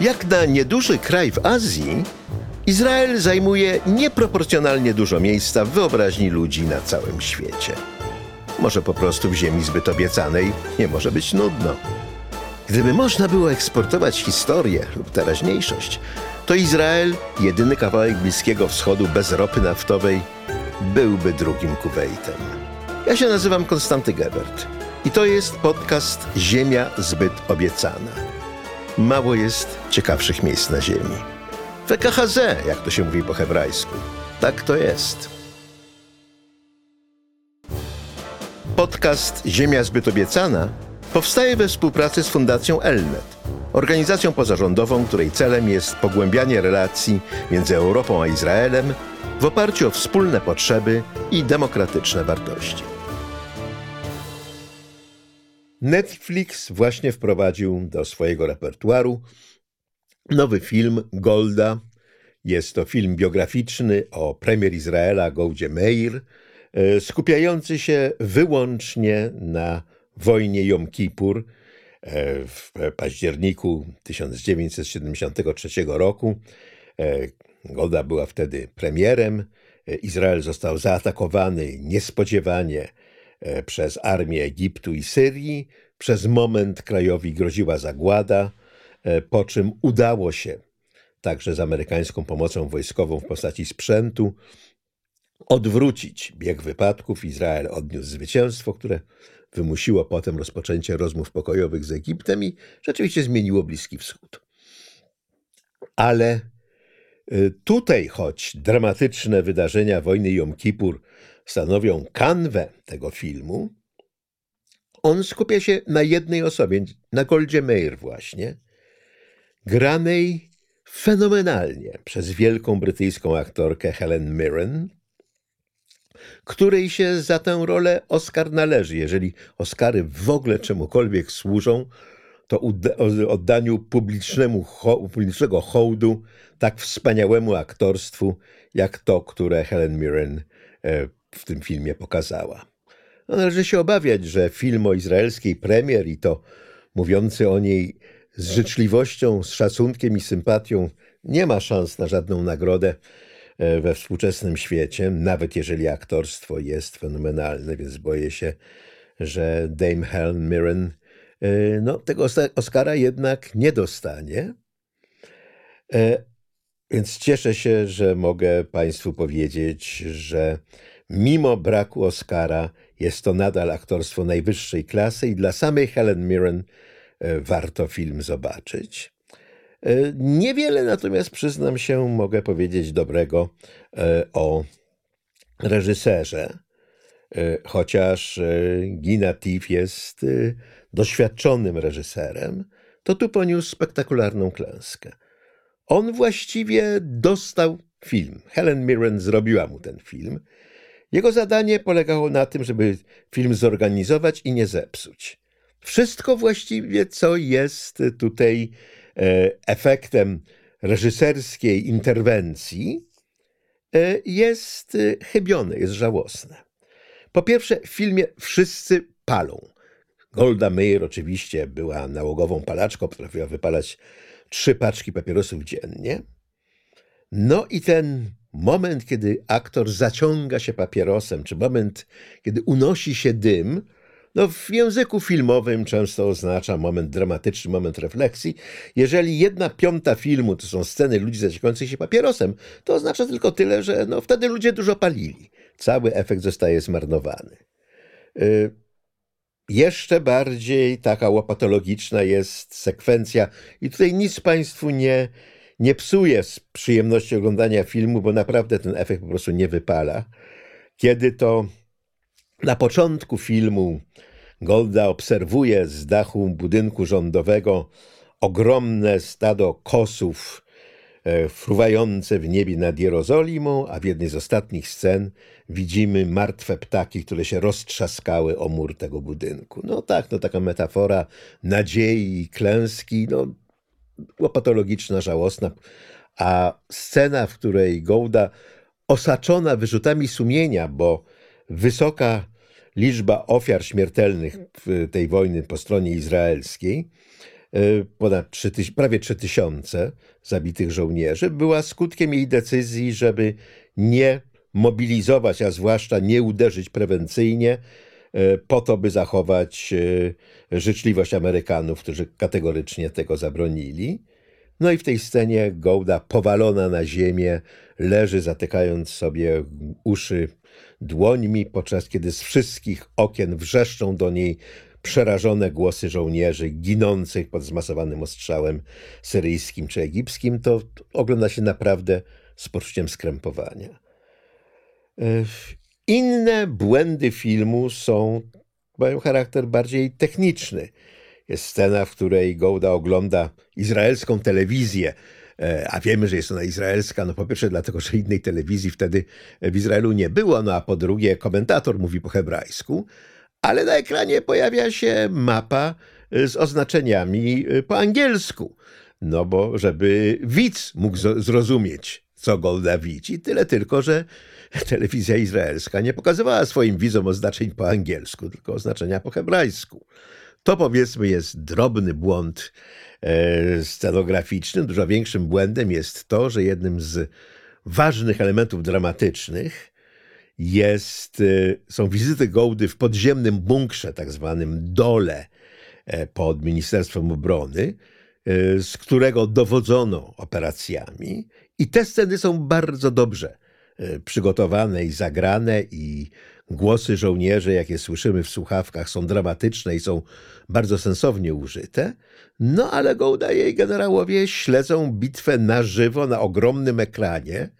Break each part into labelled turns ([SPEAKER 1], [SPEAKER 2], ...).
[SPEAKER 1] Jak na nieduży kraj w Azji, Izrael zajmuje nieproporcjonalnie dużo miejsca w wyobraźni ludzi na całym świecie. Może po prostu w ziemi zbyt obiecanej nie może być nudno. Gdyby można było eksportować historię lub teraźniejszość, to Izrael, jedyny kawałek Bliskiego Wschodu bez ropy naftowej, byłby drugim Kuwejtem. Ja się nazywam Konstanty Gebert i to jest podcast Ziemia zbyt obiecana. Mało jest ciekawszych miejsc na ziemi. WKHZ, jak to się mówi po hebrajsku. Tak to jest. Podcast Ziemia zbyt obiecana powstaje we współpracy z Fundacją Elnet, organizacją pozarządową, której celem jest pogłębianie relacji między Europą a Izraelem w oparciu o wspólne potrzeby i demokratyczne wartości. Netflix właśnie wprowadził do swojego repertuaru nowy film Golda. Jest to film biograficzny o premier Izraela Goldzie Meir, e, skupiający się wyłącznie na wojnie Jom Kippur e, w październiku 1973 roku. E, Golda była wtedy premierem. Izrael został zaatakowany niespodziewanie przez armię Egiptu i Syrii. Przez moment krajowi groziła zagłada, po czym udało się także z amerykańską pomocą wojskową w postaci sprzętu odwrócić bieg wypadków. Izrael odniósł zwycięstwo, które wymusiło potem rozpoczęcie rozmów pokojowych z Egiptem i rzeczywiście zmieniło Bliski Wschód. Ale y, tutaj, choć dramatyczne wydarzenia wojny Jom Kippur stanowią kanwę tego filmu, on skupia się na jednej osobie, na Goldzie Meir właśnie, granej fenomenalnie przez wielką brytyjską aktorkę Helen Mirren, której się za tę rolę Oscar należy. Jeżeli Oscary w ogóle czemukolwiek służą, to oddaniu publicznemu, publicznego hołdu tak wspaniałemu aktorstwu, jak to, które Helen Mirren e, w tym filmie pokazała. No, należy się obawiać, że film o izraelskiej premier i to mówiący o niej z życzliwością, z szacunkiem i sympatią nie ma szans na żadną nagrodę e, we współczesnym świecie, nawet jeżeli aktorstwo jest fenomenalne, więc boję się, że Dame Helen Mirren e, no, tego Oscara jednak nie dostanie. E, więc cieszę się, że mogę Państwu powiedzieć, że mimo braku Oscara jest to nadal aktorstwo najwyższej klasy i dla samej Helen Mirren E, warto film zobaczyć. E, niewiele natomiast, przyznam się, mogę powiedzieć dobrego e, o reżyserze, chociaż Gina Tiff jest doświadczonym reżyserem, to tu poniósł spektakularną klęskę. On właściwie dostał film. Helen Mirren zrobiła mu ten film. Jego zadanie polegało na tym, żeby film zorganizować i nie zepsuć. Wszystko właściwie, co jest tutaj e, efektem reżyserskiej interwencji, e, jest e, chybione, jest żałosne. Po pierwsze, w filmie wszyscy palą. Golda Meir oczywiście była nałogową palaczką, potrafiła wypalać trzy paczki papierosów dziennie. No i ten moment, kiedy aktor zaciąga się papierosem, czy moment, kiedy unosi się dym, no, w języku filmowym często oznacza moment dramatyczny, moment refleksji. Jeżeli jedna piąta filmu to są sceny ludzi zaciekających się papierosem, to oznacza tylko tyle, że no, wtedy ludzie dużo palili. Cały efekt zostaje zmarnowany. Y jeszcze bardziej taka łopatologiczna jest sekwencja, i tutaj nic Państwu nie, nie psuje z przyjemności oglądania filmu, bo naprawdę ten efekt po prostu nie wypala. Kiedy to na początku filmu Golda obserwuje z dachu budynku rządowego ogromne stado kosów e, fruwające w niebie nad Jerozolimą, a w jednej z ostatnich scen widzimy martwe ptaki, które się roztrzaskały o mur tego budynku. No tak, no taka metafora nadziei i klęski, no łopatologiczna, żałosna, a scena, w której Golda osaczona wyrzutami sumienia, bo wysoka liczba ofiar śmiertelnych tej wojny po stronie izraelskiej ponad 3, prawie 3000 zabitych żołnierzy, była skutkiem jej decyzji, żeby nie mobilizować, a zwłaszcza nie uderzyć prewencyjnie, po to, by zachować życzliwość Amerykanów, którzy kategorycznie tego zabronili. No i w tej scenie Gołda powalona na ziemię leży zatykając sobie uszy dłońmi, podczas kiedy z wszystkich okien wrzeszczą do niej przerażone głosy żołnierzy ginących pod zmasowanym ostrzałem syryjskim czy egipskim, to ogląda się naprawdę z poczuciem skrępowania. E, inne błędy filmu są, mają charakter bardziej techniczny. Jest scena, w której Gołda ogląda izraelską telewizję, e, a wiemy, że jest ona izraelska, no po pierwsze dlatego, że innej telewizji wtedy w Izraelu nie było, no a po drugie komentator mówi po hebrajsku, ale na ekranie pojawia się mapa z oznaczeniami po angielsku, no bo żeby widz mógł zrozumieć, co Golda widzi, tyle tylko, że telewizja izraelska nie pokazywała swoim widzom oznaczeń po angielsku, tylko oznaczenia po hebrajsku. To powiedzmy jest drobny błąd e, scenograficzny. Dużo większym błędem jest to, że jednym z ważnych elementów dramatycznych jest, e, są wizyty Gołdy w podziemnym bunkrze, tak zwanym dole e, pod Ministerstwem Obrony, z którego dowodzono operacjami. I te sceny są bardzo dobrze przygotowane i zagrane i Głosy żołnierzy, jakie słyszymy w słuchawkach, są dramatyczne i są bardzo sensownie użyte. No ale Gołda i generałowie śledzą bitwę na żywo na ogromnym ekranie.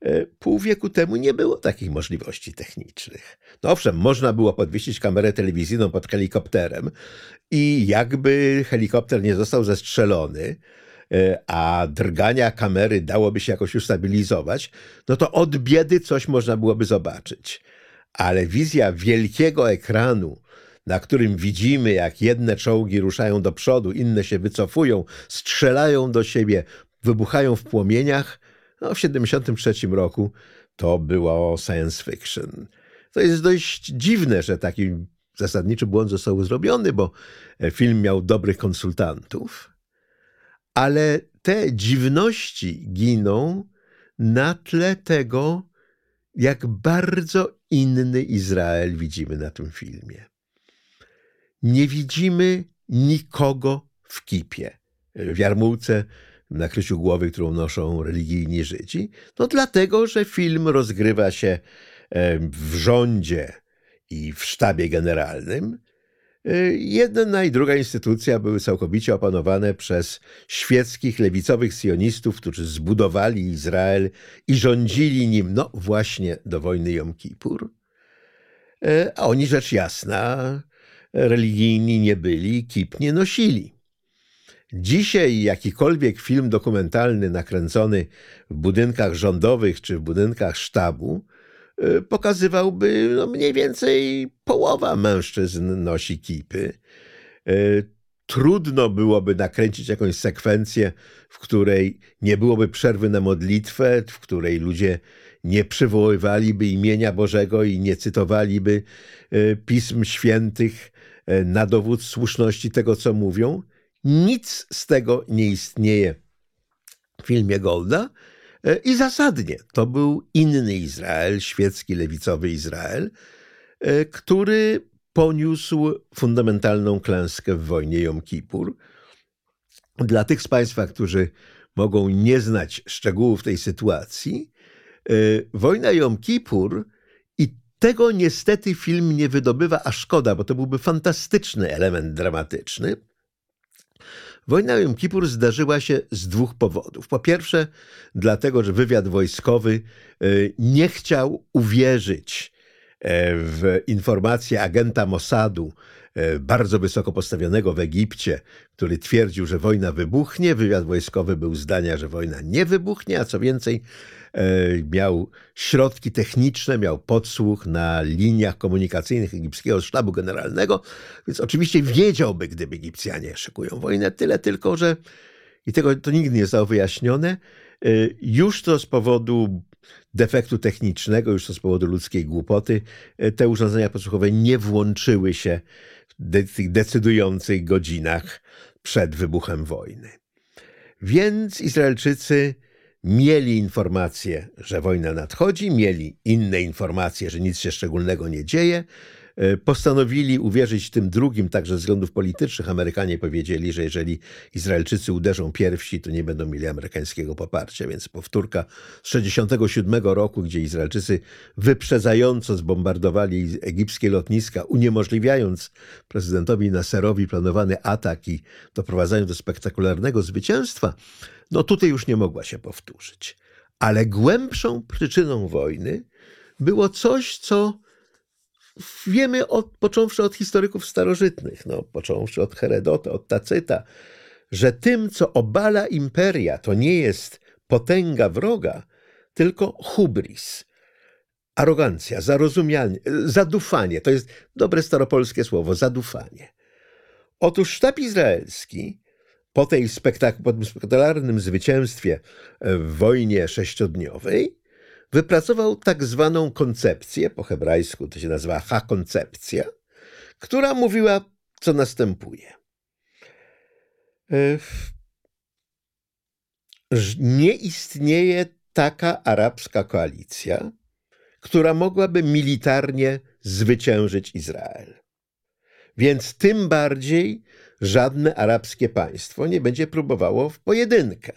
[SPEAKER 1] E, pół wieku temu nie było takich możliwości technicznych. No owszem, można było podwiesić kamerę telewizyjną pod helikopterem i jakby helikopter nie został zestrzelony, e, a drgania kamery dałoby się jakoś ustabilizować, no to od biedy coś można byłoby zobaczyć ale wizja wielkiego ekranu, na którym widzimy, jak jedne czołgi ruszają do przodu, inne się wycofują, strzelają do siebie, wybuchają w płomieniach, no w 1973 roku to było science fiction. To jest dość dziwne, że taki zasadniczy błąd został zrobiony, bo film miał dobrych konsultantów, ale te dziwności giną na tle tego, jak bardzo inny Izrael widzimy na tym filmie. Nie widzimy nikogo w kipie, w jarmułce, na kryciu głowy, którą noszą religijni Żydzi, no dlatego, że film rozgrywa się w rządzie i w sztabie generalnym, jedna i druga instytucja były całkowicie opanowane przez świeckich, lewicowych sionistów, którzy zbudowali Izrael i rządzili nim, no właśnie do wojny Jom Kippur. Y, a oni rzecz jasna, religijni nie byli, kip nie nosili. Dzisiaj jakikolwiek film dokumentalny nakręcony w budynkach rządowych czy w budynkach sztabu Y, pokazywałby no mniej więcej połowa mężczyzn nosi kipy. Y, trudno byłoby nakręcić jakąś sekwencję, w której nie byłoby przerwy na modlitwę, w której ludzie nie przywoływaliby imienia Bożego i nie cytowaliby y, pism świętych na dowód słuszności tego, co mówią. Nic z tego nie istnieje w filmie Golda. E, I zasadnie to był inny Izrael, świecki, lewicowy Izrael, e, który poniósł fundamentalną klęskę w wojnie Jom Kippur. Dla tych z Państwa, którzy mogą nie znać szczegółów tej sytuacji, e, wojna Jom Kippur i tego niestety film nie wydobywa, a szkoda, bo to byłby fantastyczny element dramatyczny. Wojna Jom Kippur zdarzyła się z dwóch powodów. Po pierwsze, dlatego, że wywiad wojskowy e, nie chciał uwierzyć e, w informacje agenta Mossadu, e, bardzo wysoko postawionego w Egipcie, który twierdził, że wojna wybuchnie. Wywiad wojskowy był zdania, że wojna nie wybuchnie, a co więcej, E, miał środki techniczne, miał podsłuch na liniach komunikacyjnych egipskiego sztabu generalnego, więc oczywiście wiedziałby, gdyby Egipcjanie szykują wojnę, tyle tylko, że i tego to nigdy nie zostało wyjaśnione, e, już to z powodu defektu technicznego, już to z powodu ludzkiej głupoty, e, te urządzenia podsłuchowe nie włączyły się w tych decydujących godzinach przed wybuchem wojny. Więc Izraelczycy mieli informacje, że wojna nadchodzi, mieli inne informacje, że nic się szczególnego nie dzieje, postanowili uwierzyć tym drugim, także ze względów politycznych. Amerykanie powiedzieli, że jeżeli Izraelczycy uderzą pierwsi, to nie będą mieli amerykańskiego poparcia. Więc powtórka z 1967 roku, gdzie Izraelczycy wyprzedzająco zbombardowali egipskie lotniska, uniemożliwiając prezydentowi Nasserowi planowany atak i doprowadzając do spektakularnego zwycięstwa, no tutaj już nie mogła się powtórzyć. Ale głębszą przyczyną wojny było coś, co wiemy od, począwszy od historyków starożytnych, no, począwszy od Herodota, od Tacyta, że tym, co obala imperia, to nie jest potęga wroga, tylko hubris, arogancja, zarozumianie, zadufanie. To jest dobre staropolskie słowo, zadufanie. Otóż sztab izraelski po, tej spektak- po tym spektakularnym zwycięstwie w wojnie sześciodniowej wypracował tak zwaną koncepcję, po hebrajsku to się nazywa ha-koncepcja, która mówiła, co następuje. E, nie istnieje taka arabska koalicja, która mogłaby militarnie zwyciężyć Izrael. Więc tym bardziej żadne arabskie państwo nie będzie próbowało w pojedynkę,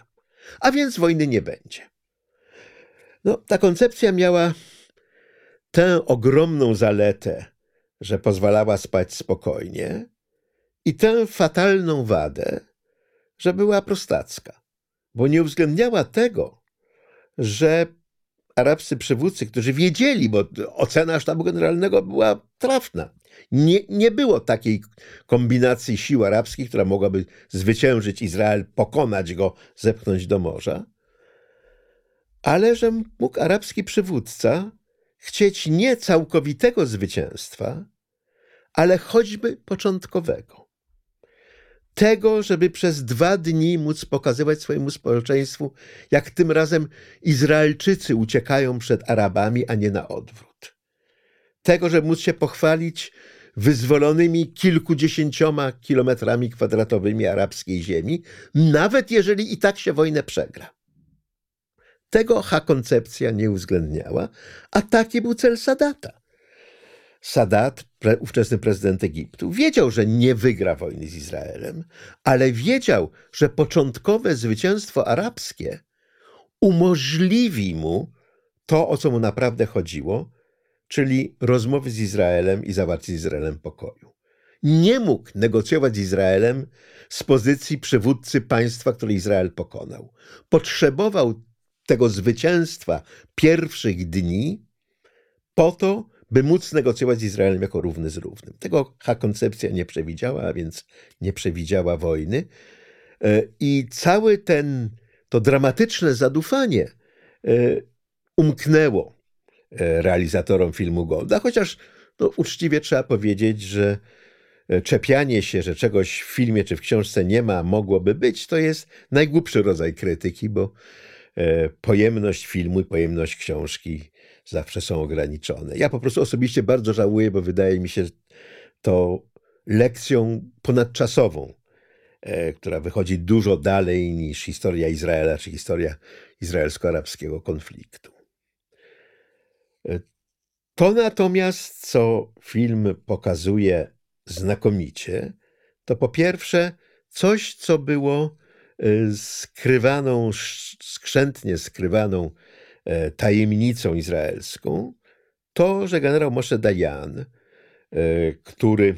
[SPEAKER 1] a więc wojny nie będzie. No, ta koncepcja miała tę ogromną zaletę, że pozwalała spać spokojnie, i tę fatalną wadę, że była prostacka, bo nie uwzględniała tego, że arabscy przywódcy, którzy wiedzieli, bo ocena sztabu generalnego była trafna. Nie, nie było takiej kombinacji sił arabskich, która mogłaby zwyciężyć Izrael, pokonać go, zepchnąć do morza ale że mógł arabski przywódca chcieć nie całkowitego zwycięstwa, ale choćby początkowego. Tego, żeby przez dwa dni móc pokazywać swojemu społeczeństwu, jak tym razem Izraelczycy uciekają przed Arabami, a nie na odwrót. Tego, żeby móc się pochwalić wyzwolonymi kilkudziesięcioma kilometrami kwadratowymi arabskiej ziemi, nawet jeżeli i tak się wojnę przegra. Tego H-koncepcja nie uwzględniała, a taki był cel Sadata. Sadat, pre, ówczesny prezydent Egiptu, wiedział, że nie wygra wojny z Izraelem, ale wiedział, że początkowe zwycięstwo arabskie umożliwi mu to, o co mu naprawdę chodziło, czyli rozmowy z Izraelem i zawarcie z Izraelem pokoju. Nie mógł negocjować z Izraelem z pozycji przywódcy państwa, które Izrael pokonał. Potrzebował tego zwycięstwa pierwszych dni po to, by móc negocjować z Izraelem jako równy z równym. Tego koncepcja nie przewidziała, a więc nie przewidziała wojny. E, I cały ten, to dramatyczne zadufanie e, umknęło e, realizatorom filmu Golda, chociaż no, uczciwie trzeba powiedzieć, że czepianie się, że czegoś w filmie czy w książce nie ma, mogłoby być, to jest najgłupszy rodzaj krytyki, bo pojemność filmu i pojemność książki zawsze są ograniczone. Ja po prostu osobiście bardzo żałuję, bo wydaje mi się to lekcją ponadczasową, e, która wychodzi dużo dalej niż historia Izraela czy historia izraelsko-arabskiego konfliktu. E, to natomiast, co film pokazuje znakomicie, to po pierwsze coś, co było skrywaną, skrzętnie skrywaną e, tajemnicą izraelską, to, że generał Moshe Dayan, e, który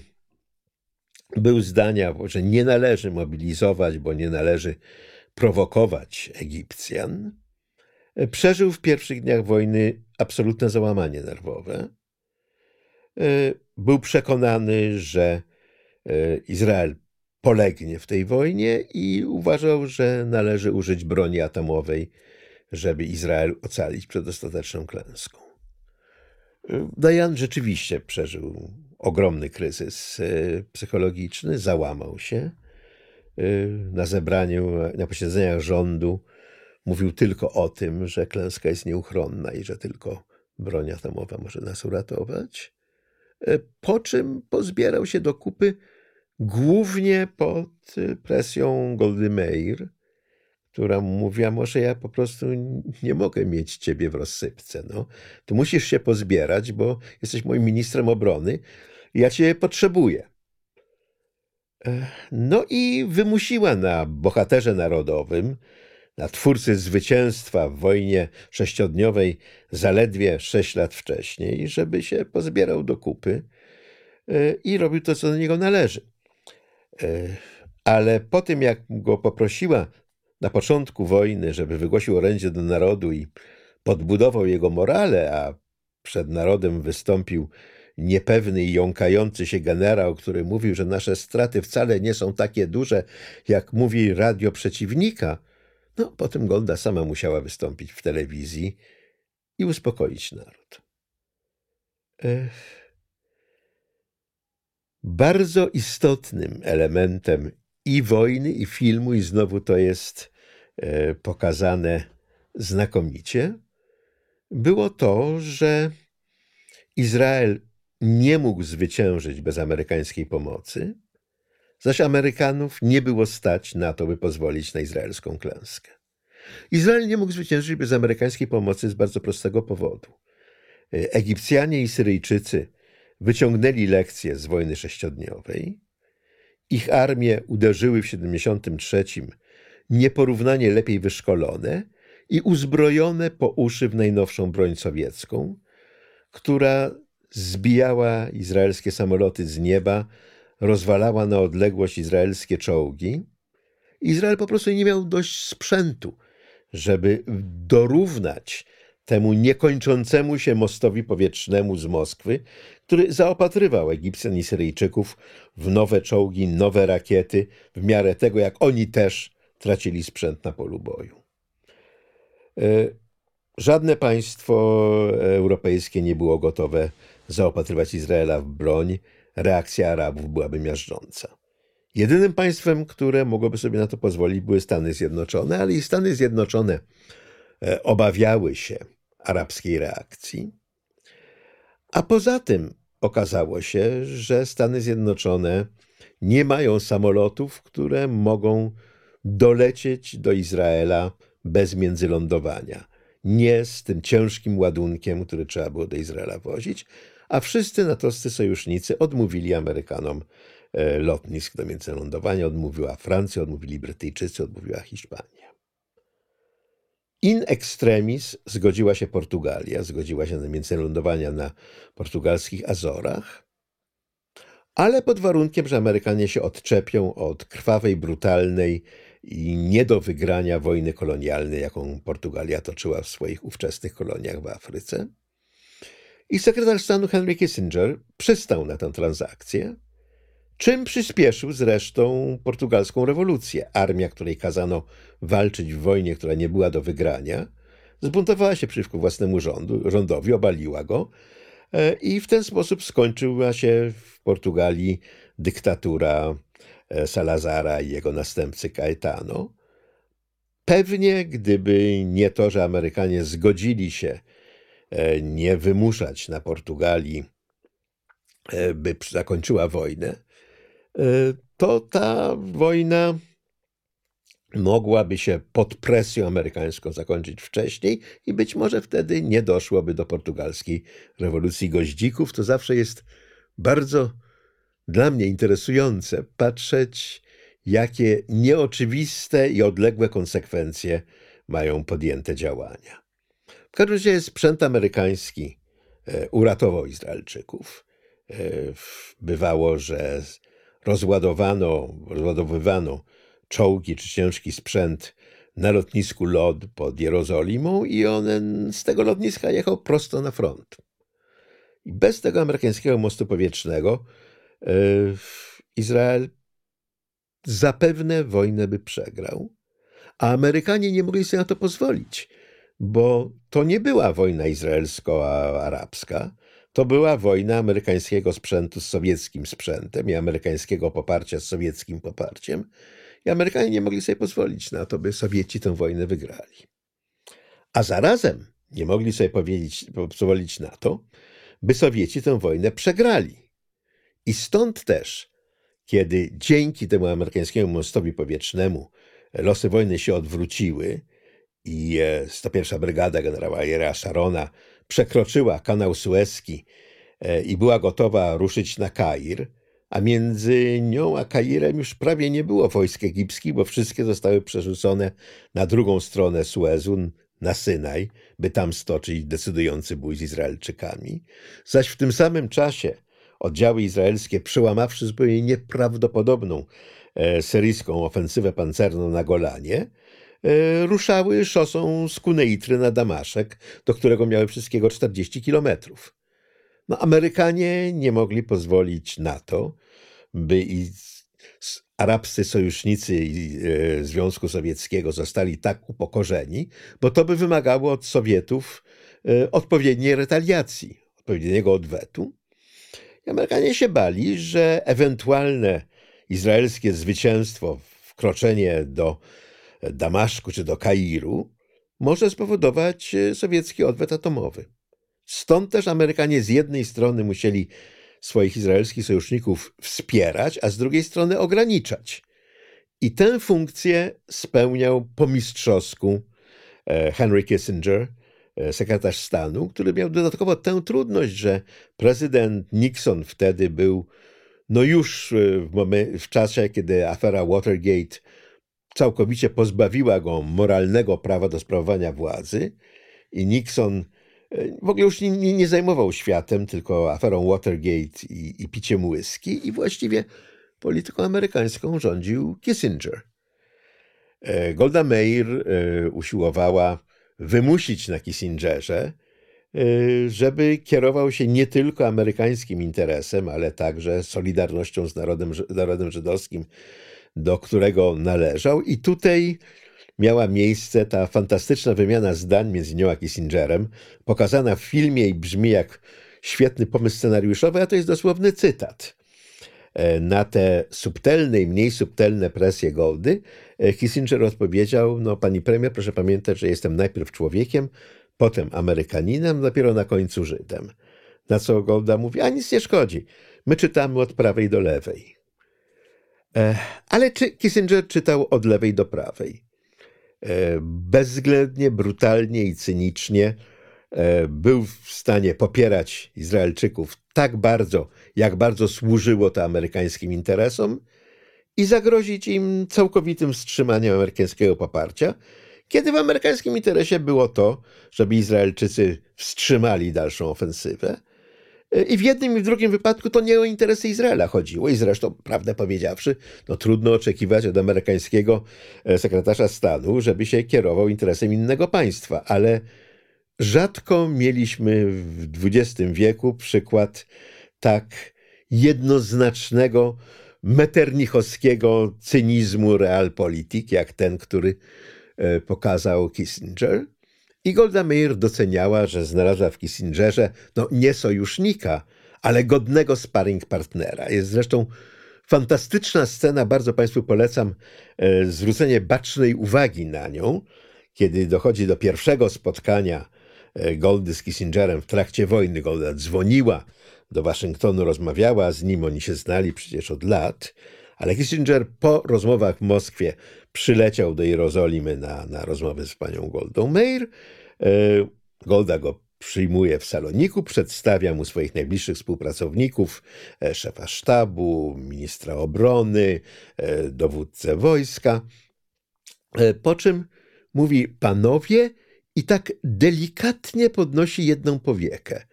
[SPEAKER 1] był zdania, że nie należy mobilizować, bo nie należy prowokować Egipcjan, e, przeżył w pierwszych dniach wojny absolutne załamanie nerwowe. Był przekonany, że Izrael polegnie w tej wojnie i uważał, że należy użyć broni atomowej, żeby Izrael ocalić przed ostateczną klęską. Dajan rzeczywiście przeżył ogromny kryzys e, psychologiczny, załamał się. E, na zebraniu, na posiedzeniach rządu mówił tylko o tym, że klęska jest nieuchronna i że tylko broń atomowa może nas uratować. po czym pozbierał się do kupy głównie pod presją Goldy Meir, która mówiła, może ja po prostu nie mogę mieć ciebie w rozsypce. No. Tu musisz się pozbierać, bo jesteś moim ministrem obrony i ja cię potrzebuję. No i wymusiła na bohaterze narodowym, na twórcy zwycięstwa w wojnie sześciodniowej zaledwie sześć lat wcześniej, żeby się pozbierał do kupy e, i robił to, co do niego należy. E, ale po tym, jak go poprosiła na początku wojny, żeby wygłosił orędzie do narodu i podbudował jego morale, a przed narodem wystąpił niepewny i jąkający się generał, który mówił, że nasze straty wcale nie są takie duże, jak mówi radio przeciwnika, no potem Golda sama musiała wystąpić w telewizji i uspokoić naród. Ech. Bardzo istotnym elementem i wojny, i filmu, i znowu to jest e, pokazane znakomicie, było to, że Izrael nie mógł zwyciężyć bez amerykańskiej pomocy, zaś Amerykanów nie było stać na to, by pozwolić na izraelską klęskę. Izrael nie mógł zwyciężyć bez amerykańskiej pomocy z bardzo prostego powodu. E, Egipcjanie i Syryjczycy wyciągnęli lekcje z wojny sześciodniowej. Ich armie uderzyły w 73 nieporównanie lepiej wyszkolone i uzbrojone po uszy w najnowszą broń sowiecką, która zbijała izraelskie samoloty z nieba, rozwalała na odległość izraelskie czołgi. Izrael po prostu nie miał dość sprzętu, żeby dorównać temu niekończącemu się mostowi powietrznemu z Moskwy, który zaopatrywał Egipcjan i Syryjczyków w nowe czołgi, nowe rakiety, w miarę tego, jak oni też tracili sprzęt na polu boju. E, żadne państwo europejskie nie było gotowe zaopatrywać Izraela w broń. Reakcja Arabów byłaby miażdżąca. Jedynym państwem, które mogłoby sobie na to pozwolić, były Stany Zjednoczone, ale i Stany Zjednoczone e, obawiały się arabskiej reakcji. A poza tym okazało się, że Stany Zjednoczone nie mają samolotów, które mogą dolecieć do Izraela bez międzylądowania. Nie z tym ciężkim ładunkiem, który trzeba było do Izraela wozić, a wszyscy natowscy sojusznicy odmówili Amerykanom e, lotnisk do międzylądowania. Odmówiła Francja, odmówili Brytyjczycy, odmówiła Hiszpania. In extremis zgodziła się Portugalia, zgodziła się na międzylądowania na portugalskich Azorach, ale pod warunkiem, że Amerykanie się odczepią od krwawej, brutalnej i nie do wygrania wojny kolonialnej, jaką Portugalia toczyła w swoich ówczesnych koloniach w Afryce. I sekretarz stanu Henry Kissinger przystał na tę transakcję, czym przyspieszył zresztą portugalską rewolucję. Armia, której kazano walczyć w wojnie, która nie była do wygrania, zbuntowała się przeciwko własnemu rządu, rządowi, obaliła go e, i w ten sposób skończyła się w Portugalii dyktatura e, Salazara i jego następcy Caetano. Pewnie gdyby nie to, że Amerykanie zgodzili się e, nie wymuszać na Portugalii, by zakończyła wojnę, to ta wojna mogłaby się pod presją amerykańską zakończyć wcześniej i być może wtedy nie doszłoby do portugalskiej rewolucji goździków. To zawsze jest bardzo dla mnie interesujące patrzeć, jakie nieoczywiste i odległe konsekwencje mają podjęte działania. W każdym razie sprzęt amerykański e, uratował Izraelczyków. E, bywało, że rozładowano, rozładowywano czołgi czy ciężki sprzęt na lotnisku LOD pod Jerozolimą i on z tego lotniska jechał prosto na front. I bez tego amerykańskiego mostu powietrznego yy, Izrael zapewne wojnę by przegrał, a Amerykanie nie mogli sobie na to pozwolić, bo to nie była wojna izraelsko-arabska, to była wojna amerykańskiego sprzętu z sowieckim sprzętem i amerykańskiego poparcia z sowieckim poparciem. I Amerykanie nie mogli sobie pozwolić na to, by Sowieci tę wojnę wygrali. A zarazem nie mogli sobie pozwolić na to, by Sowieci tę wojnę przegrali. I stąd też, kiedy dzięki temu amerykańskiemu mostowi powietrznemu losy wojny się odwróciły i 101 e, Brygada generała Ariera Sharona przekroczyła kanał Suezki e, i była gotowa ruszyć na Kair, a między nią a Kairem już prawie nie było wojsk egipskich, bo wszystkie zostały przerzucone na drugą stronę Suezu, na Synaj, by tam stoczyć decydujący bój z Izraelczykami. Zaś w tym samym czasie oddziały izraelskie, przełamawszy zupełnie nieprawdopodobną e, syryjską ofensywę pancerną na Golanie, ruszały szosą z Kuneitry na Damaszek, do którego miały wszystkiego 40 kilometrów. No, Amerykanie nie mogli pozwolić na to, by i arabscy sojusznicy e, Związku Sowieckiego zostali tak upokorzeni, bo to by wymagało od Sowietów e, odpowiedniej retaliacji, odpowiedniego odwetu. I Amerykanie się bali, że ewentualne izraelskie zwycięstwo, wkroczenie do Damaszku czy do Kairu może spowodować e, sowiecki odwet atomowy. Stąd też Amerykanie z jednej strony musieli swoich izraelskich sojuszników wspierać, a z drugiej strony ograniczać. I tę funkcję spełniał po mistrzowsku e, Henry Kissinger, e, sekretarz stanu, który miał dodatkowo tę trudność, że prezydent Nixon wtedy był no już w, w czasie, kiedy afera Watergate całkowicie pozbawiła go moralnego prawa do sprawowania władzy i Nixon w ogóle już nie, nie, zajmował światem, tylko aferą Watergate i, i piciem whisky i właściwie polityką amerykańską rządził Kissinger. E, Golda Meir e, usiłowała wymusić na Kissingerze, e, żeby kierował się nie tylko amerykańskim interesem, ale także solidarnością z narodem, narodem żydowskim, do którego należał. I tutaj miała miejsce ta fantastyczna wymiana zdań między nią a Kissingerem, pokazana w filmie i brzmi jak świetny pomysł scenariuszowy, a to jest dosłowny cytat. E, na te subtelne i mniej subtelne presje Goldy e, Kissinger odpowiedział, no pani premier, proszę pamiętać, że jestem najpierw człowiekiem, potem Amerykaninem, dopiero na końcu Żydem. Na co Golda mówi, a nic nie szkodzi, my czytamy od prawej do lewej. E, ale czy Kissinger czytał od lewej do prawej? E, bezwzględnie, brutalnie i cynicznie e, był w stanie popierać Izraelczyków tak bardzo, jak bardzo służyło to amerykańskim interesom i zagrozić im całkowitym wstrzymaniem amerykańskiego poparcia, kiedy w amerykańskim interesie było to, żeby Izraelczycy wstrzymali dalszą ofensywę, i w jednym i w drugim wypadku to nie o interesy Izraela chodziło. I zresztą, prawdę powiedziawszy, no trudno oczekiwać od amerykańskiego e, sekretarza stanu, żeby się kierował interesem innego państwa. Ale rzadko mieliśmy w XX wieku przykład tak jednoznacznego, meternichowskiego cynizmu realpolitik, jak ten, który e, pokazał Kissinger. I Golda Meir doceniała, że znalazła w Kissingerze no, nie sojusznika, ale godnego sparring partnera. Jest zresztą fantastyczna scena, bardzo Państwu polecam e, zwrócenie bacznej uwagi na nią, kiedy dochodzi do pierwszego spotkania e, Goldy z Kissingerem w trakcie wojny. Golda dzwoniła do Waszyngtonu, rozmawiała z nim, oni się znali przecież od lat, ale Kissinger po rozmowach w Moskwie przyleciał do Jerozolimy na, na rozmowę z panią Goldą Meir. E, Golda go przyjmuje w saloniku, przedstawia mu swoich najbliższych współpracowników, e, szefa sztabu, ministra obrony, e, dowódcę wojska. Po czym mówi panowie i tak delikatnie podnosi jedną powiekę.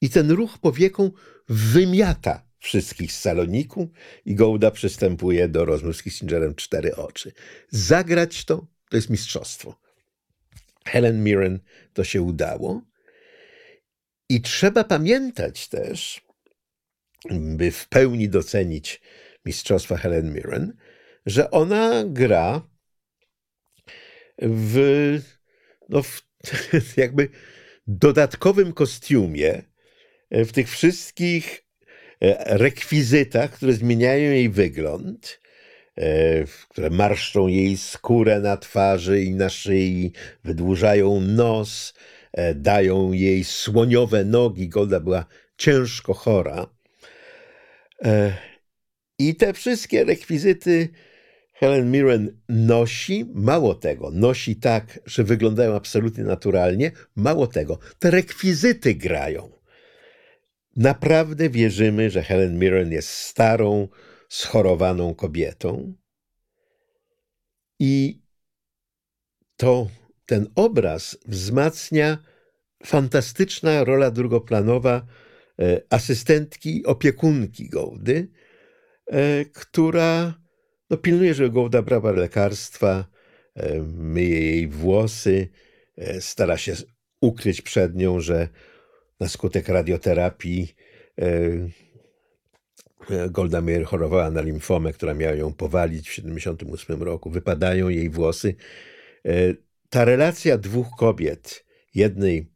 [SPEAKER 1] I ten ruch powieką wymiata wszystkich z saloniku i Gołda przystępuje do rozmów z Kissingerem cztery oczy. Zagrać to to jest mistrzostwo. Helen Mirren to się udało. I trzeba pamiętać też, by w pełni docenić mistrzostwa Helen Mirren, że ona gra w, no w jakby dodatkowym kostiumie, w tych wszystkich rekwizytach, które zmieniają jej wygląd, e, które marszczą jej skórę na twarzy i na szyi, wydłużają nos, e, dają jej słoniowe nogi. Golda była ciężko chora. E, I te wszystkie rekwizyty Helen Mirren nosi, mało tego, nosi tak, że wyglądają absolutnie naturalnie, mało tego, te rekwizyty grają. Naprawdę wierzymy, że Helen Mirren jest starą, schorowaną kobietą. I to ten obraz wzmacnia fantastyczna rola drugoplanowa e, asystentki, opiekunki Gołdy, e, która no, pilnuje, żeby Gołda brała lekarstwa, e, myje jej włosy, stara się ukryć przed nią, że na skutek radioterapii Golda Meir chorowała na limfomę, która miała ją powalić w 1978 roku. Wypadają jej włosy. Ta relacja dwóch kobiet, jednej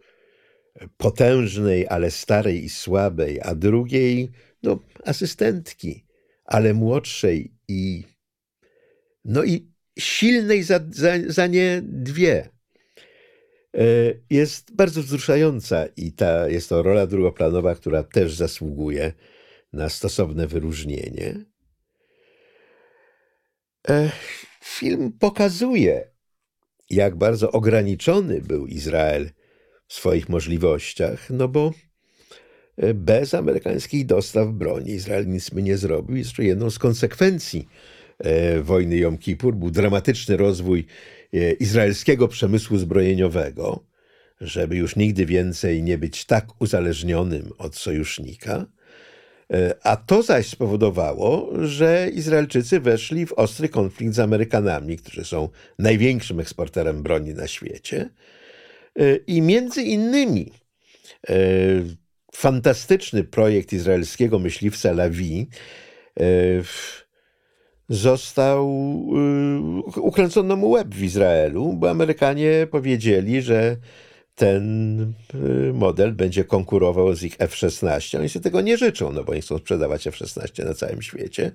[SPEAKER 1] potężnej, ale starej i słabej, a drugiej, no, asystentki, ale młodszej i, no i silnej za, za, za nie dwie. E, jest bardzo wzruszająca i ta, jest to rola drugoplanowa, która też zasługuje na stosowne wyróżnienie. E, film pokazuje, jak bardzo ograniczony był Izrael w swoich możliwościach, no bo e, bez amerykańskich dostaw broni Izrael nic by nie zrobił. Jeszcze jedną z konsekwencji wojny Jom Kippur był dramatyczny rozwój izraelskiego przemysłu zbrojeniowego, żeby już nigdy więcej nie być tak uzależnionym od sojusznika. A to zaś spowodowało, że Izraelczycy weszli w ostry konflikt z Amerykanami, którzy są największym eksporterem broni na świecie. I między innymi e, fantastyczny projekt izraelskiego myśliwca Lawi e, został, e, ukręcono mu łeb w Izraelu, bo Amerykanie powiedzieli, że ten model będzie konkurował z ich F-16. Oni sobie tego nie życzą, no bo oni chcą sprzedawać F-16 na całym świecie.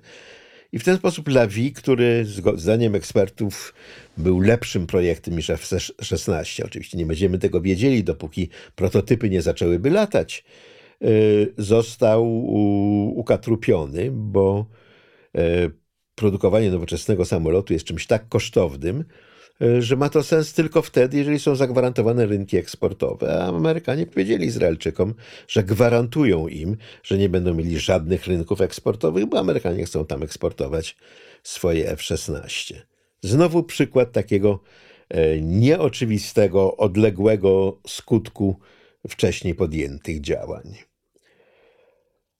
[SPEAKER 1] I w ten sposób Lawi, który zdaniem ekspertów był lepszym projektem niż F-16, oczywiście nie będziemy tego wiedzieli, dopóki prototypy nie zaczęłyby latać, y, został ukatrupiony, bo y, produkowanie nowoczesnego samolotu jest czymś tak kosztownym, E, że ma to sens tylko wtedy, jeżeli są zagwarantowane rynki eksportowe. A Amerykanie powiedzieli Izraelczykom, że gwarantują im, że nie będą mieli żadnych rynków eksportowych, bo Amerykanie chcą tam eksportować swoje F-16. Znowu przykład takiego e, nieoczywistego, odległego skutku wcześniej podjętych działań.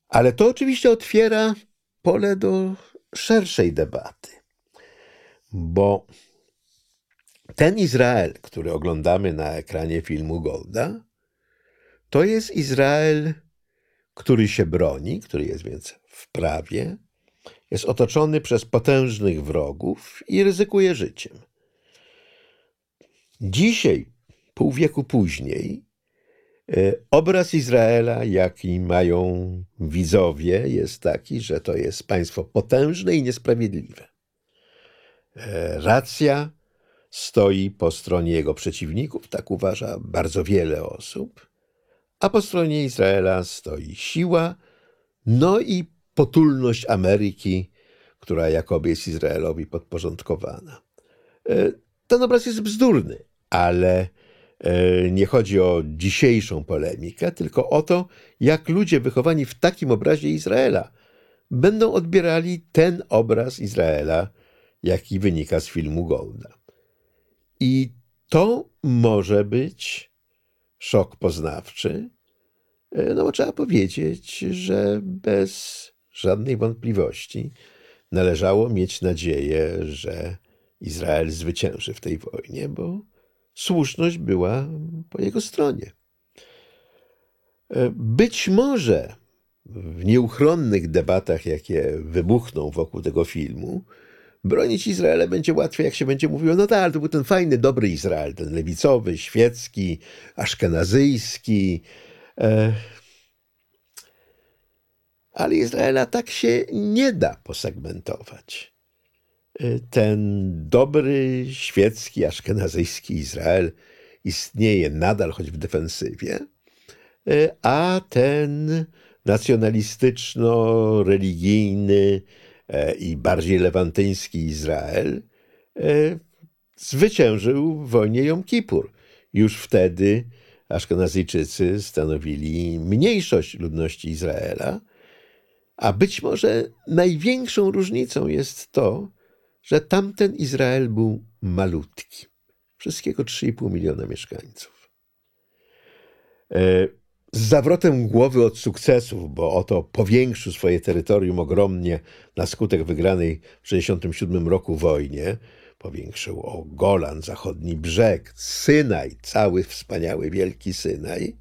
[SPEAKER 1] Ale to oczywiście otwiera pole do szerszej debaty, bo ten Izrael, który oglądamy na ekranie filmu Golda, to jest Izrael, który się broni, który jest więc w prawie, jest otoczony przez potężnych wrogów i ryzykuje życiem. Dzisiaj, pół wieku później, obraz Izraela, jaki mają widzowie, jest taki, że to jest państwo potężne i niesprawiedliwe. E, racja stoi po stronie jego przeciwników, tak uważa bardzo wiele osób, a po stronie Izraela stoi siła, no i potulność Ameryki, która jakoby jest Izraelowi podporządkowana. E, ten obraz jest bzdurny, ale nie chodzi o dzisiejszą polemikę, tylko o to, jak ludzie wychowani w takim obrazie Izraela będą odbierali ten obraz Izraela, jaki wynika z filmu Golda. I to może być szok poznawczy, e, no trzeba powiedzieć, że bez żadnej wątpliwości należało mieć nadzieję, że Izrael zwycięży w tej wojnie, bo słuszność była po jego stronie. E, być może w nieuchronnych debatach, jakie wybuchną wokół tego filmu, bronić Izraela będzie łatwiej, jak się będzie mówiło, no tak, to był ten fajny, dobry Izrael, ten lewicowy, świecki, aszkenazyjski. E... Ale Izraela tak się nie da posegmentować. E, ten dobry, świecki, aszkenazyjski Izrael istnieje nadal, choć w defensywie, a ten nacjonalistyczno-religijny i bardziej lewantyński Izrael zwyciężył w wojnie Jom Kippur. Już wtedy Aszkenazyjczycy stanowili mniejszość ludności Izraela, a być może największą różnicą jest to, że tamten Izrael był malutki. Wszystkiego 3,5 miliona mieszkańców. E, z zawrotem głowy od sukcesów, bo oto powiększył swoje terytorium ogromnie na skutek wygranej w 1967 roku wojnie, powiększył o Golan, zachodni brzeg, Synaj, cały wspaniały, wielki Synaj,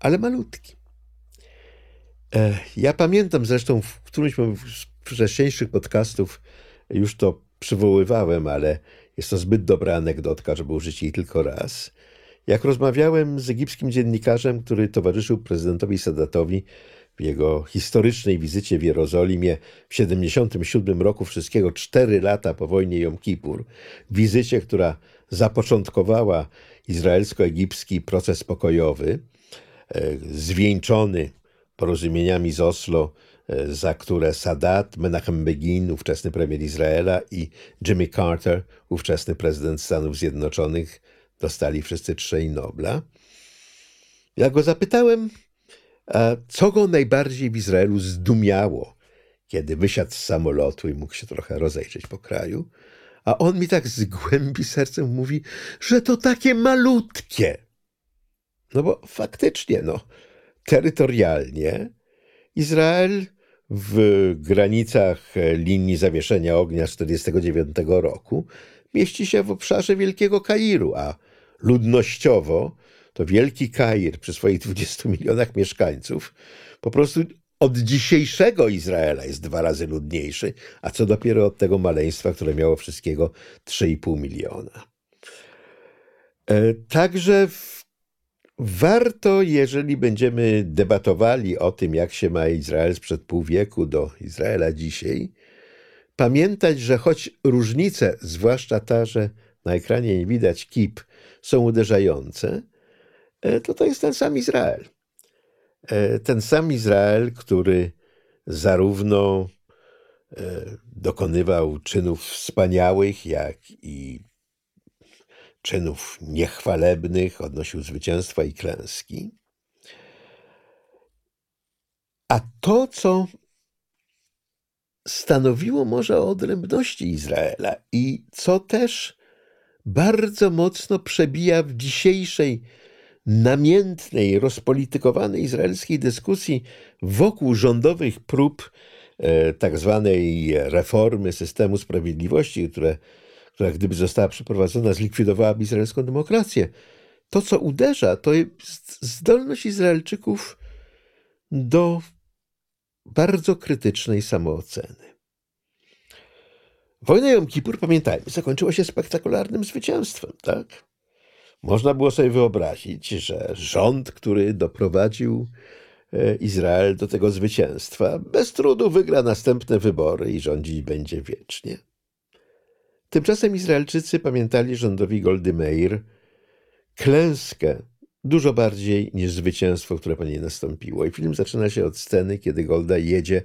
[SPEAKER 1] ale malutki. E, ja pamiętam zresztą w którymś z wcześniejszych podcastów już to przywoływałem, ale jest to zbyt dobra anegdotka, żeby użyć jej tylko raz. Jak rozmawiałem z egipskim dziennikarzem, który towarzyszył prezydentowi Sadatowi w jego historycznej wizycie w Jerozolimie w 77 roku, wszystkiego cztery lata po wojnie Jom Kippur, wizycie, która zapoczątkowała izraelsko-egipski proces pokojowy, e, zwieńczony porozumieniami z Oslo, za które Sadat, Menachem Begin, ówczesny premier Izraela i Jimmy Carter, ówczesny prezydent Stanów Zjednoczonych, dostali wszyscy trzej Nobla. Ja go zapytałem, co go najbardziej w Izraelu zdumiało, kiedy wysiadł z samolotu i mógł się trochę rozejrzeć po kraju. A on mi tak z głębi sercem mówi, że to takie malutkie. No bo faktycznie, no, terytorialnie Izrael w granicach linii zawieszenia ognia z 1949 roku mieści się w obszarze Wielkiego Kairu, a ludnościowo to Wielki Kair przy swoich 20 milionach mieszkańców po prostu od dzisiejszego Izraela jest dwa razy ludniejszy, a co dopiero od tego maleństwa, które miało wszystkiego 3,5 miliona. E, także warto, jeżeli będziemy debatowali o tym, jak się ma Izrael sprzed pół wieku do Izraela dzisiaj, pamiętać, że choć różnice, zwłaszcza ta, że na ekranie nie widać kip, są uderzające, e, to to jest ten sam Izrael. E, ten sam Izrael, który zarówno e, dokonywał czynów wspaniałych, jak i czynów niechwalebnych, odnosił zwycięstwa i klęski. A to, co stanowiło może o odrębności Izraela i co też bardzo mocno przebija w dzisiejszej namiętnej, rozpolitykowanej izraelskiej dyskusji wokół rządowych prób e, tak zwanej reformy systemu sprawiedliwości, które, która gdyby została przeprowadzona, zlikwidowałaby izraelską demokrację. To, co uderza, to jest zdolność Izraelczyków do bardzo krytycznej samooceny. Wojna Jom Kippur, pamiętajmy, zakończyła się spektakularnym zwycięstwem, tak? Można było sobie wyobrazić, że rząd, który doprowadził e, Izrael do tego zwycięstwa, bez trudu wygra następne wybory i rządzić będzie wiecznie. Tymczasem Izraelczycy pamiętali rządowi Goldy Meir klęskę dużo bardziej niż zwycięstwo, które po niej nastąpiło. I film zaczyna się od sceny, kiedy Golda jedzie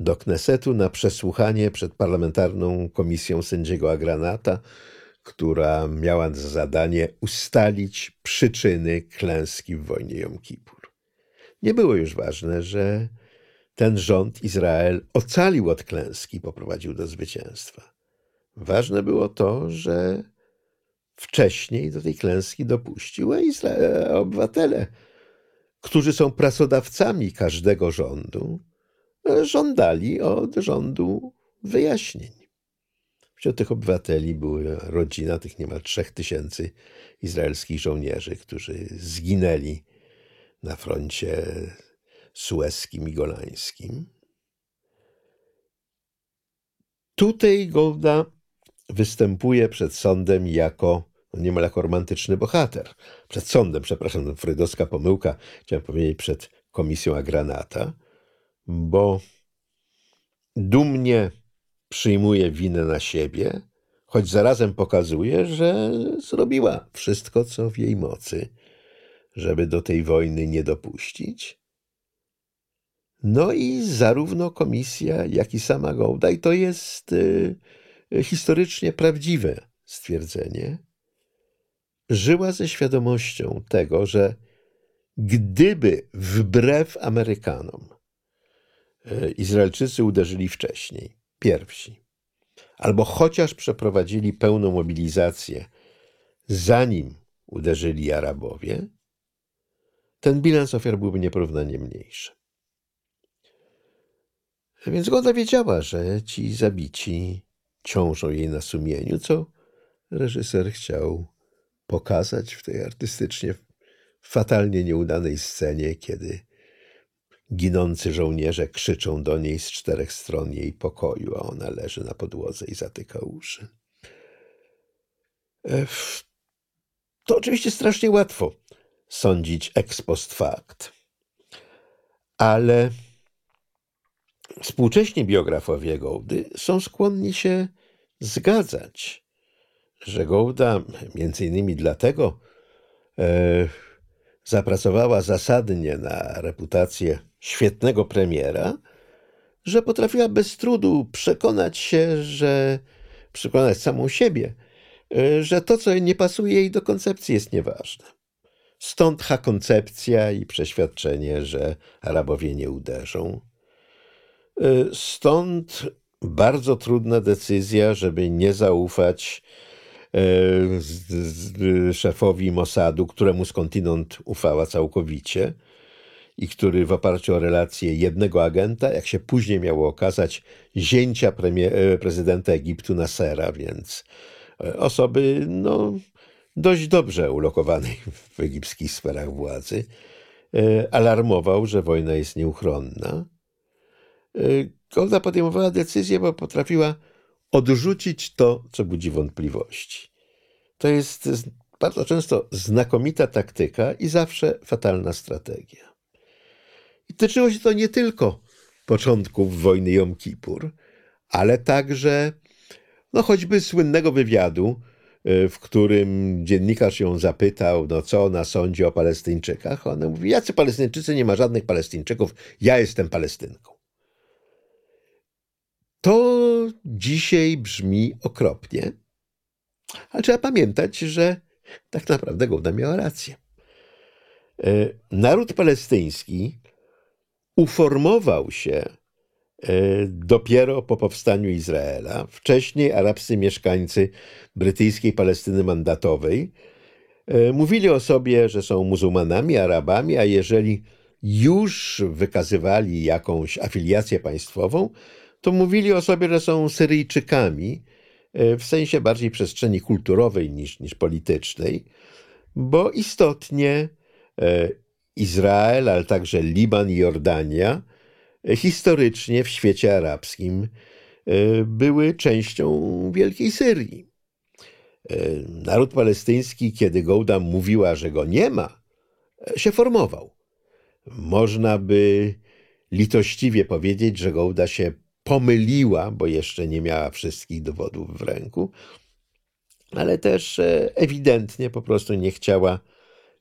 [SPEAKER 1] do Knesetu na przesłuchanie przed parlamentarną komisją sędziego Agranata, która miała za zadanie ustalić przyczyny klęski w wojnie Jom Kippur. Nie było już ważne, że ten rząd Izrael ocalił od klęski i poprowadził do zwycięstwa. Ważne było to, że wcześniej do tej klęski dopuścił Izrael, obywatele, którzy są pracodawcami każdego rządu, żądali od rządu wyjaśnień. Wśród tych obywateli była rodzina tych niemal trzech tysięcy izraelskich żołnierzy, którzy zginęli na froncie sueskim i golańskim. Tutaj Golda występuje przed sądem jako no niemal jako romantyczny bohater. Przed sądem, przepraszam, freudowska pomyłka, chciałem powiedzieć przed komisją Agranata, bo dumnie przyjmuje winę na siebie, choć zarazem pokazuje, że zrobiła wszystko, co w jej mocy, żeby do tej wojny nie dopuścić. No i zarówno komisja, jak i sama Gołda, i to jest y, historycznie prawdziwe stwierdzenie, żyła ze świadomością tego, że gdyby wbrew Amerykanom y, Izraelczycy uderzyli wcześniej, pierwsi, albo chociaż przeprowadzili pełną mobilizację, zanim uderzyli Arabowie, ten bilans ofiar byłby nieporównanie mniejszy. Więc Goda wiedziała, że ci zabici ciążą jej na sumieniu, co reżyser chciał pokazać w tej artystycznie fatalnie nieudanej scenie, kiedy ginący żołnierze krzyczą do niej z czterech stron jej pokoju, a ona leży na podłodze i zatyka uszy. To oczywiście strasznie łatwo sądzić ex post fact, ale Współcześni biografowie Gołdy są skłonni się zgadzać, że Gołda między innymi dlatego e, zapracowała zasadnie na reputację świetnego premiera, że potrafiła bez trudu przekonać się, że przekonać samą siebie, e, że to, co nie pasuje jej do koncepcji, jest nieważne. Stąd ha koncepcja i przeświadczenie, że Arabowie nie uderzą, stąd bardzo trudna decyzja, żeby nie zaufać y, szefowi Mossadu, któremu skądinąd ufała całkowicie i który w oparciu o relacje jednego agenta, jak się później miało okazać, zięcia premier, y, prezydenta Egiptu Nasera, więc osoby no, dość dobrze ulokowanej w egipskich sferach władzy, alarmował, że wojna jest nieuchronna. Golda y, podejmowała decyzję, bo potrafiła odrzucić to, co budzi wątpliwości. To jest bardzo często znakomita taktyka i zawsze fatalna strategia. I tyczyło się to nie tylko początków wojny Jom Kippur, ale także no choćby słynnego wywiadu, y, w którym dziennikarz ją zapytał, no co ona sądzi o Palestyńczykach. Ona mówi, jacy Palestyńczycy, nie ma żadnych Palestyńczyków, ja jestem Palestynką. To dzisiaj brzmi okropnie, ale trzeba pamiętać, że tak naprawdę Gołda miała rację. E, naród palestyński uformował się e, dopiero po powstaniu Izraela. Wcześniej arabscy mieszkańcy brytyjskiej Palestyny mandatowej e, mówili o sobie, że są muzułmanami, Arabami, a jeżeli już wykazywali jakąś afiliację państwową, to mówili o sobie, że są Syryjczykami e, w sensie bardziej przestrzeni kulturowej niż, niż politycznej, bo istotnie e, Izrael, ale także Liban i Jordania e, historycznie w świecie arabskim były częścią Wielkiej Syrii. Naród palestyński, kiedy Gołda mówiła, że go nie ma, się formował. Można by litościwie powiedzieć, że Gołda się pomyliła, bo jeszcze nie miała wszystkich dowodów w ręku, ale też e, ewidentnie po prostu nie chciała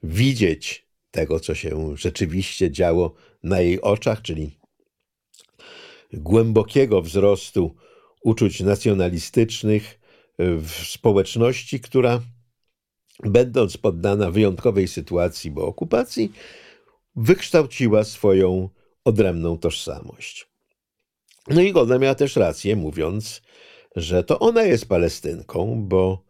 [SPEAKER 1] widzieć tego, co się rzeczywiście działo na jej oczach, czyli głębokiego wzrostu uczuć nacjonalistycznych w społeczności, która, będąc poddana wyjątkowej sytuacji, bo okupacji, wykształciła swoją odrębną tożsamość. No i Golda miała też rację, mówiąc, że to ona jest Palestynką, bo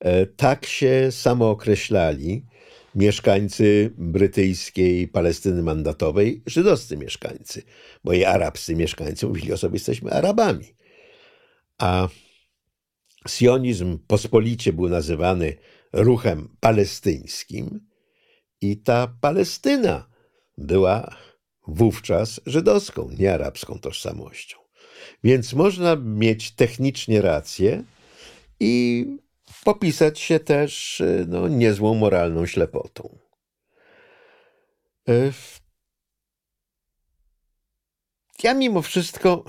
[SPEAKER 1] e, tak się samookreślali mieszkańcy brytyjskiej Palestyny mandatowej, żydowscy mieszkańcy, bo i arabscy mieszkańcy mówili o sobie, jesteśmy Arabami. A sionizm pospolicie był nazywany ruchem palestyńskim i ta Palestyna była wówczas żydowską, nie arabską tożsamością. Więc można mieć technicznie rację i popisać się też no, niezłą moralną ślepotą. E, ja mimo wszystko,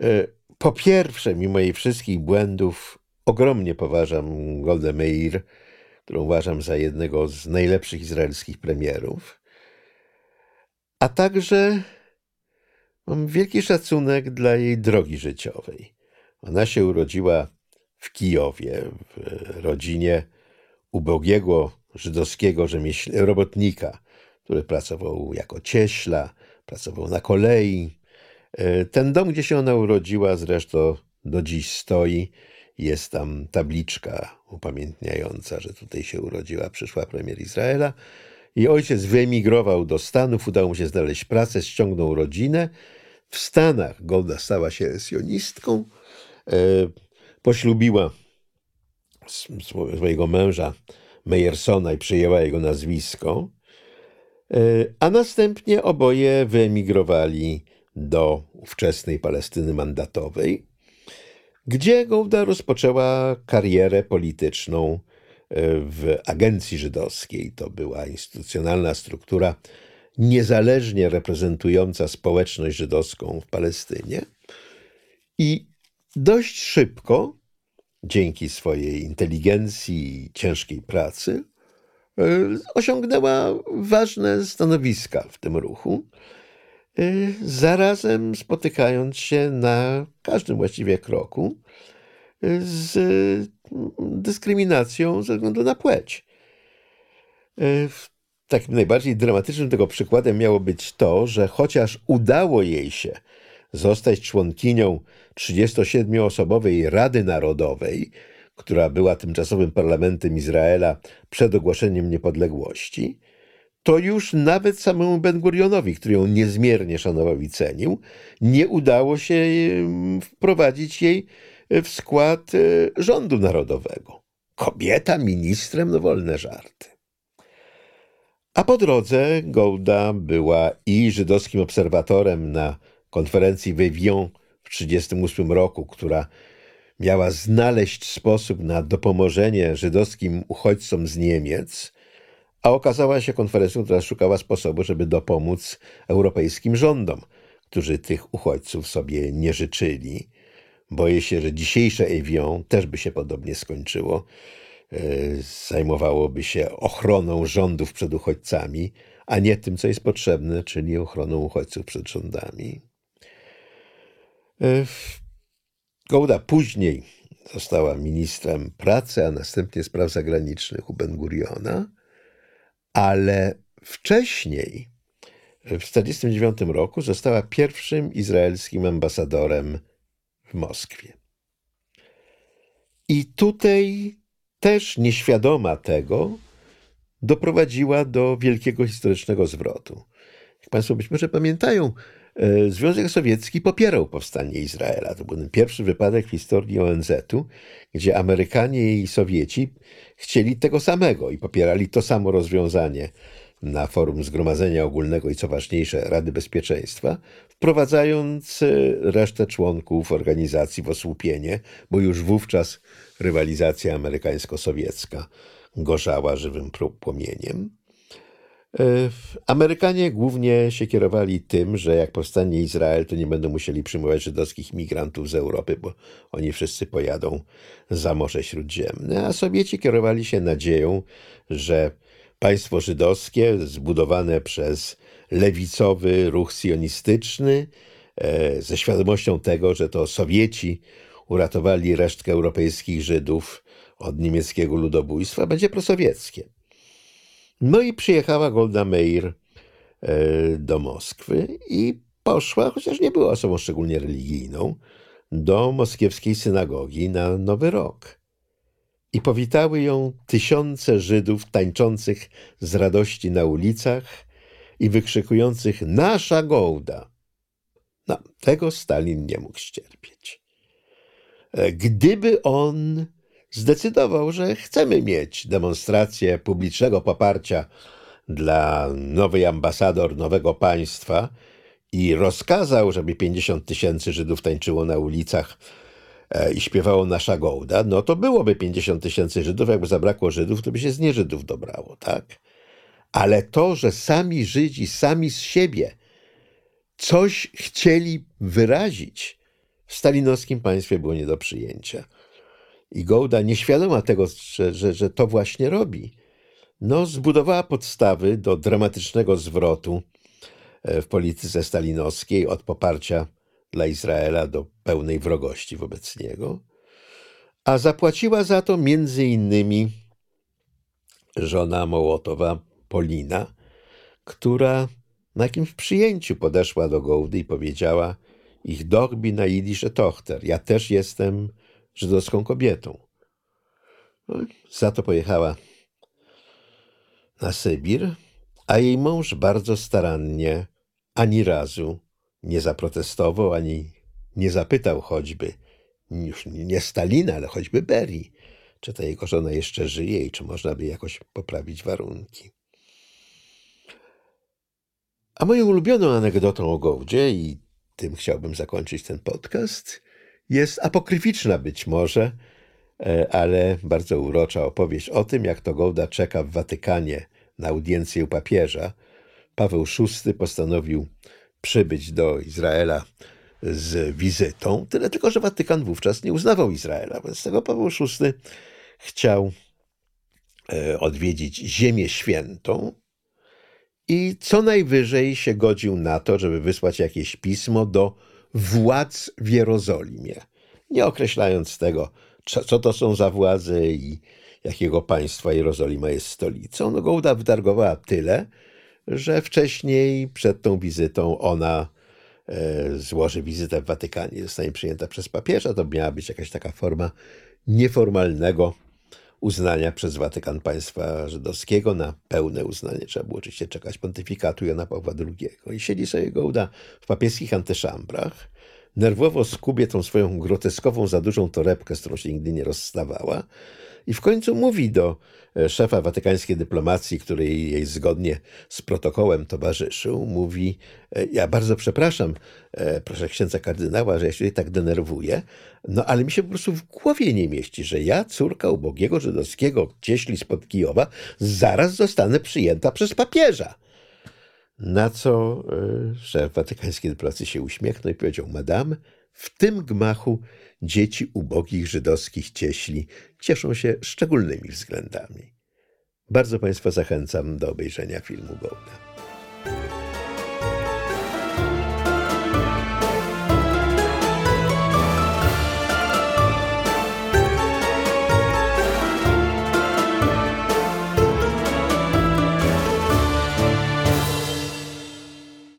[SPEAKER 1] e, po pierwsze, mimo jej wszystkich błędów, ogromnie poważam Goldę Meir, którą uważam za jednego z najlepszych izraelskich premierów. A także mam wielki szacunek dla jej drogi życiowej. Ona się urodziła w Kijowie, w rodzinie ubogiego żydowskiego robotnika, który pracował jako cieśla, pracował na kolei. E, ten dom, gdzie się ona urodziła, zresztą do dziś stoi. Jest tam tabliczka upamiętniająca, że tutaj się urodziła przyszła premier Izraela. I ojciec wyemigrował do Stanów, udało mu się znaleźć pracę, ściągnął rodzinę. W Stanach Golda stała się sionistką, e, poślubiła swojego męża Meyersona i przyjęła jego nazwisko. E, a następnie oboje wyemigrowali do ówczesnej Palestyny mandatowej, gdzie Gołda rozpoczęła karierę polityczną w agencji żydowskiej. To była instytucjonalna struktura niezależnie reprezentująca społeczność żydowską w Palestynie. I dość szybko, dzięki swojej inteligencji i ciężkiej pracy, e, osiągnęła ważne stanowiska w tym ruchu. Y, zarazem spotykając się na każdym właściwie kroku y, z dyskryminacją ze względu na płeć. Y, takim najbardziej dramatycznym tego przykładem miało być to, że chociaż udało jej się zostać członkinią 37-osobowej Rady Narodowej, która była tymczasowym parlamentem Izraela przed ogłoszeniem niepodległości, to już nawet samemu Ben Gurionowi, który ją niezmiernie szanował i cenił, nie udało się wprowadzić jej w skład e, rządu narodowego. Kobieta ministrem, no wolne żarty. A po drodze Golda była i żydowskim obserwatorem na konferencji w w 1938 roku, która miała znaleźć sposób na dopomożenie żydowskim uchodźcom z Niemiec – a okazała się konferencją, która szukała sposobu, żeby dopomóc europejskim rządom, którzy tych uchodźców sobie nie życzyli. Boję się, że dzisiejsze Evian też by się podobnie skończyło. E, zajmowałoby się ochroną rządów przed uchodźcami, a nie tym, co jest potrzebne, czyli ochroną uchodźców przed rządami. E, Gołda później została ministrem pracy, a następnie spraw zagranicznych u Ben Guriona ale wcześniej, w 1949 roku, została pierwszym izraelskim ambasadorem Moskwie. I tutaj też nieświadoma tego doprowadziła do wielkiego historycznego zwrotu. Jak Państwo być może pamiętają, e, Związek Sowiecki popierał powstanie Izraela. To był ten pierwszy wypadek w historii ONZ-u, gdzie Amerykanie i Sowieci chcieli tego samego i popierali to samo rozwiązanie na forum Zgromadzenia Ogólnego i co ważniejsze Rady Bezpieczeństwa, wprowadzając e, resztę członków organizacji w osłupienie, bo już wówczas rywalizacja amerykańsko-sowiecka gorzała żywym płomieniem. E, Amerykanie głównie się kierowali tym, że jak powstanie Izrael, to nie będą musieli przyjmować żydowskich migrantów z Europy, bo oni wszyscy pojadą za Morze Śródziemne, a Sowieci kierowali się nadzieją, że państwo żydowskie zbudowane przez lewicowy ruch sionistyczny, e, ze świadomością tego, że to Sowieci uratowali resztkę europejskich Żydów od niemieckiego ludobójstwa, będzie prosowieckie. No i przyjechała Golda Meir e, do Moskwy i poszła, chociaż nie była osobą szczególnie religijną, do moskiewskiej synagogi na Nowy Rok. I powitały ją tysiące Żydów tańczących z radości na ulicach i wykrzykujących Nasza Gołda! No, tego Stalin nie mógł ścierpieć. E, gdyby on zdecydował, że chcemy mieć demonstrację publicznego poparcia dla nowej ambasador nowego państwa i rozkazał, żeby 50 tysięcy Żydów tańczyło na ulicach i śpiewało nasza gołda, no to byłoby 50 tysięcy Żydów. Jakby zabrakło Żydów, to by się z nieżydów dobrało, tak? Ale to, że sami Żydzi, sami z siebie coś chcieli wyrazić, w stalinowskim państwie było nie do przyjęcia. I Gołda, nieświadoma tego, że, że, że to właśnie robi, no, zbudowała podstawy do dramatycznego zwrotu e, w polityce stalinowskiej od poparcia dla Izraela do pełnej wrogości wobec niego, a zapłaciła za to między innymi żona Mołotowa, Polina, która na jakimś przyjęciu podeszła do Gołdy i powiedziała ich dorbi na jidysze tochter, ja też jestem żydowską kobietą. No, za to pojechała na Sybir, a jej mąż bardzo starannie ani razu nie zaprotestował, ani nie zapytał choćby, już nie Stalina, ale choćby Berii, czy ta jego żona jeszcze żyje i czy można by jakoś poprawić warunki. A moją ulubioną anegdotą o Gołdzie, i tym chciałbym zakończyć ten podcast, jest apokryficzna być może, e, ale bardzo urocza opowieść o tym, jak to Gołda czeka w Watykanie na audiencję u papieża. Paweł VI postanowił przybyć do Izraela z wizytą, tyle tylko, że Watykan wówczas nie uznawał Izraela, więc tego Paweł VI chciał e, odwiedzić Ziemię Świętą i co najwyżej się godził na to, żeby wysłać jakieś pismo do władz w Jerozolimie, nie określając tego, co to są za władze i jakiego państwa Jerozolima jest stolicą. No Gołda wytargowała tyle, że wcześniej przed tą wizytą ona e, złoży wizytę w Watykanie, zostanie przyjęta przez papieża. To miała być jakaś taka forma nieformalnego uznania przez Watykan państwa żydowskiego. Na pełne uznanie trzeba było oczywiście czekać pontyfikatu Jana Pawła II. I siedzi sobie Gołda w papieskich antyszambrach, nerwowo skubie tą swoją groteskową, za dużą torebkę, z którą się nigdy nie rozstawała, i w końcu mówi do e, szefa watykańskiej dyplomacji, który jej zgodnie z protokołem towarzyszył, mówi: e, Ja bardzo przepraszam, e, proszę księdza kardynała, że ja się tak denerwuję, no ale mi się po prostu w głowie nie mieści, że ja, córka ubogiego żydowskiego cieśli spod Kijowa, zaraz zostanę przyjęta przez papieża. Na co szef watykańskiej dyplomacji się uśmiechnął i powiedział: Madame, w tym gmachu dzieci ubogich żydowskich cieśli cieszą się szczególnymi względami. Bardzo Państwa zachęcam do obejrzenia filmu Gołda.